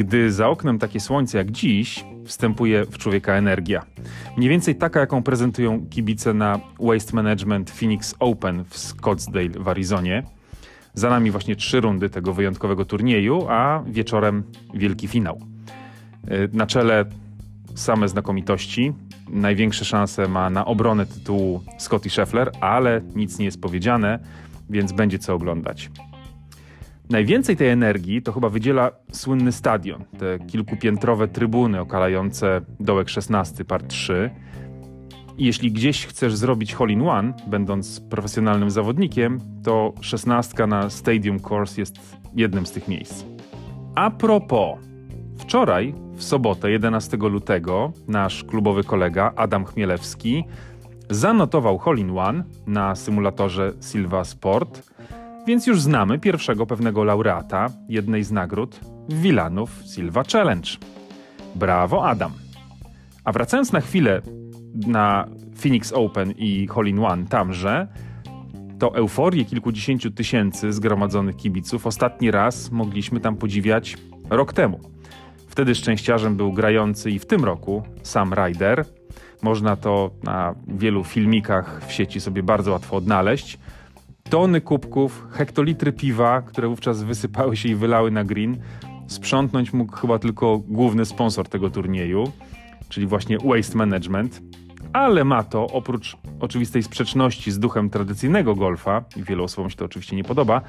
Gdy za oknem takie słońce jak dziś, wstępuje w człowieka energia. Mniej więcej taka, jaką prezentują kibice na Waste Management Phoenix Open w Scottsdale w Arizonie. Za nami właśnie trzy rundy tego wyjątkowego turnieju, a wieczorem wielki finał. Y, na czele same znakomitości. Największe szanse ma na obronę tytułu Scotty Scheffler, ale nic nie jest powiedziane, więc będzie co oglądać. Najwięcej tej energii to chyba wydziela słynny stadion, te kilkupiętrowe trybuny okalające dołek 16, par 3. I jeśli gdzieś chcesz zrobić hole in one, będąc profesjonalnym zawodnikiem, to 16 na Stadium Course jest jednym z tych miejsc. A propos, wczoraj, w sobotę 11 lutego, nasz klubowy kolega Adam Chmielewski zanotował hole in one na symulatorze Silva Sport więc już znamy pierwszego pewnego laureata jednej z nagród Wilanów Silva Challenge. Brawo, Adam. A wracając na chwilę na Phoenix Open i Hole One tamże, to euforię kilkudziesięciu tysięcy zgromadzonych kibiców ostatni raz mogliśmy tam podziwiać rok temu. Wtedy szczęściarzem był grający i w tym roku Sam Ryder. Można to na wielu filmikach w sieci sobie bardzo łatwo odnaleźć tony kubków, hektolitry piwa, które wówczas wysypały się i wylały na green. Sprzątnąć mógł chyba tylko główny sponsor tego turnieju, czyli właśnie Waste Management. Ale ma to, oprócz oczywistej sprzeczności z duchem tradycyjnego golfa, i wielu osobom się to oczywiście nie podoba,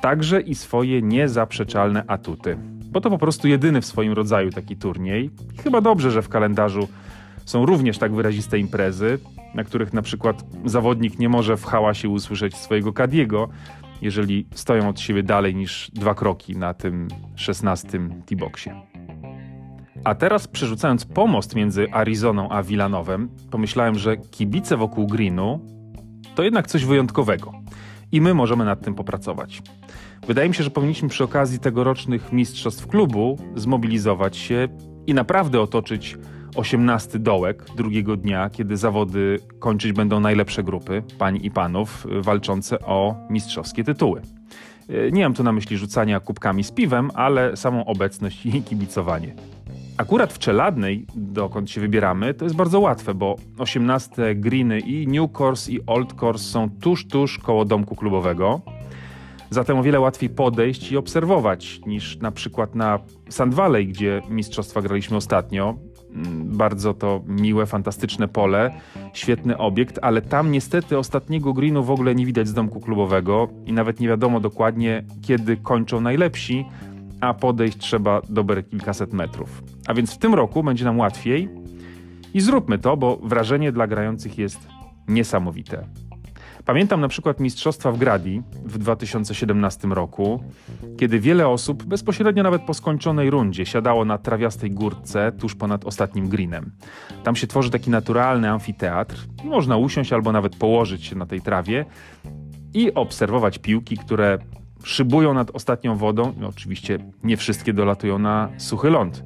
także i swoje niezaprzeczalne atuty. Bo to po prostu jedyny w swoim rodzaju taki turniej. Chyba dobrze, że w kalendarzu są również tak wyraziste imprezy, na których na przykład zawodnik nie może w hałasie usłyszeć swojego Kadiego, jeżeli stoją od siebie dalej niż dwa kroki na tym szesnastym T-boxie. A teraz przerzucając pomost między Arizoną a Villanowem, pomyślałem, że kibice wokół greenu to jednak coś wyjątkowego. I my możemy nad tym popracować. Wydaje mi się, że powinniśmy przy okazji tegorocznych mistrzostw klubu zmobilizować się i naprawdę otoczyć 18 dołek drugiego dnia, kiedy zawody kończyć będą najlepsze grupy, pań i panów, walczące o mistrzowskie tytuły. E, nie mam tu na myśli rzucania kubkami z piwem, ale samą obecność i kibicowanie. Akurat w Czeladnej, dokąd się wybieramy, to jest bardzo łatwe, bo 18 greeny i New Course i Old Course są tuż, tuż koło domku klubowego. Zatem o wiele łatwiej podejść i obserwować niż na przykład na Sand Valley, gdzie mistrzostwa graliśmy ostatnio. Mm, bardzo to miłe, fantastyczne pole, świetny obiekt, ale tam niestety ostatniego greenu w ogóle nie widać z domku klubowego i nawet nie wiadomo dokładnie, kiedy kończą najlepsi, a podejść trzeba dobre kilkaset metrów. A więc w tym roku będzie nam łatwiej i zróbmy to, bo wrażenie dla grających jest niesamowite. Pamiętam na przykład mistrzostwa w Gradi w 2017 roku, kiedy wiele osób bezpośrednio nawet po skończonej rundzie siadało na trawiastej górce tuż ponad ostatnim greenem. Tam się tworzy taki naturalny amfiteatr można usiąść albo nawet położyć się na tej trawie i obserwować piłki, które szybują nad ostatnią wodą. No, oczywiście nie wszystkie dolatują na suchy ląd.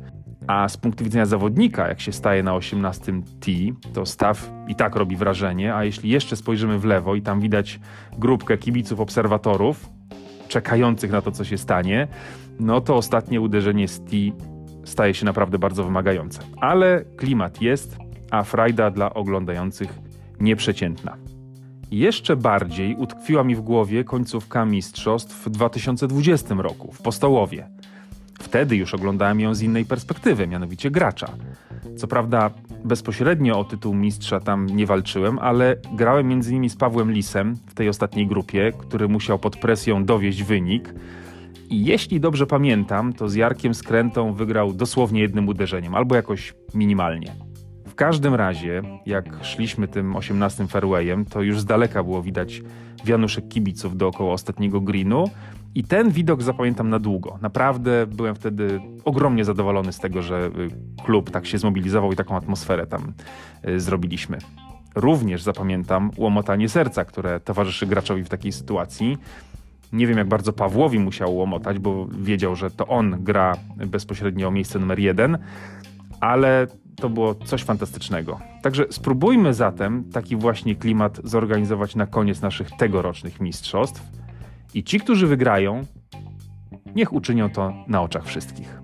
A z punktu widzenia zawodnika, jak się staje na 18 T, to staw i tak robi wrażenie, a jeśli jeszcze spojrzymy w lewo i tam widać grupkę kibiców, obserwatorów, czekających na to, co się stanie, no to ostatnie uderzenie z T staje się naprawdę bardzo wymagające. Ale klimat jest, a frajda dla oglądających nieprzeciętna. Jeszcze bardziej utkwiła mi w głowie końcówka mistrzostw w 2020 roku w Postołowie. Wtedy już oglądałem ją z innej perspektywy, mianowicie gracza. Co prawda bezpośrednio o tytuł mistrza tam nie walczyłem, ale grałem m.in. z Pawłem Lisem w tej ostatniej grupie, który musiał pod presją dowieść wynik. I jeśli dobrze pamiętam, to z Jarkiem Skrętą wygrał dosłownie jednym uderzeniem, albo jakoś minimalnie. W każdym razie, jak szliśmy tym 18 fairwayem, to już z daleka było widać wianuszek kibiców dookoła ostatniego greenu, i ten widok zapamiętam na długo. Naprawdę byłem wtedy ogromnie zadowolony z tego, że y, klub tak się zmobilizował i taką atmosferę tam y, zrobiliśmy. Również zapamiętam łomotanie serca, które towarzyszy graczowi w takiej sytuacji. Nie wiem, jak bardzo Pawłowi musiał łomotać, bo wiedział, że to on gra bezpośrednio o miejsce numer jeden, ale to było coś fantastycznego. Także spróbujmy zatem taki właśnie klimat zorganizować na koniec naszych tegorocznych mistrzostw i ci, którzy wygrają, niech uczynią to na oczach wszystkich.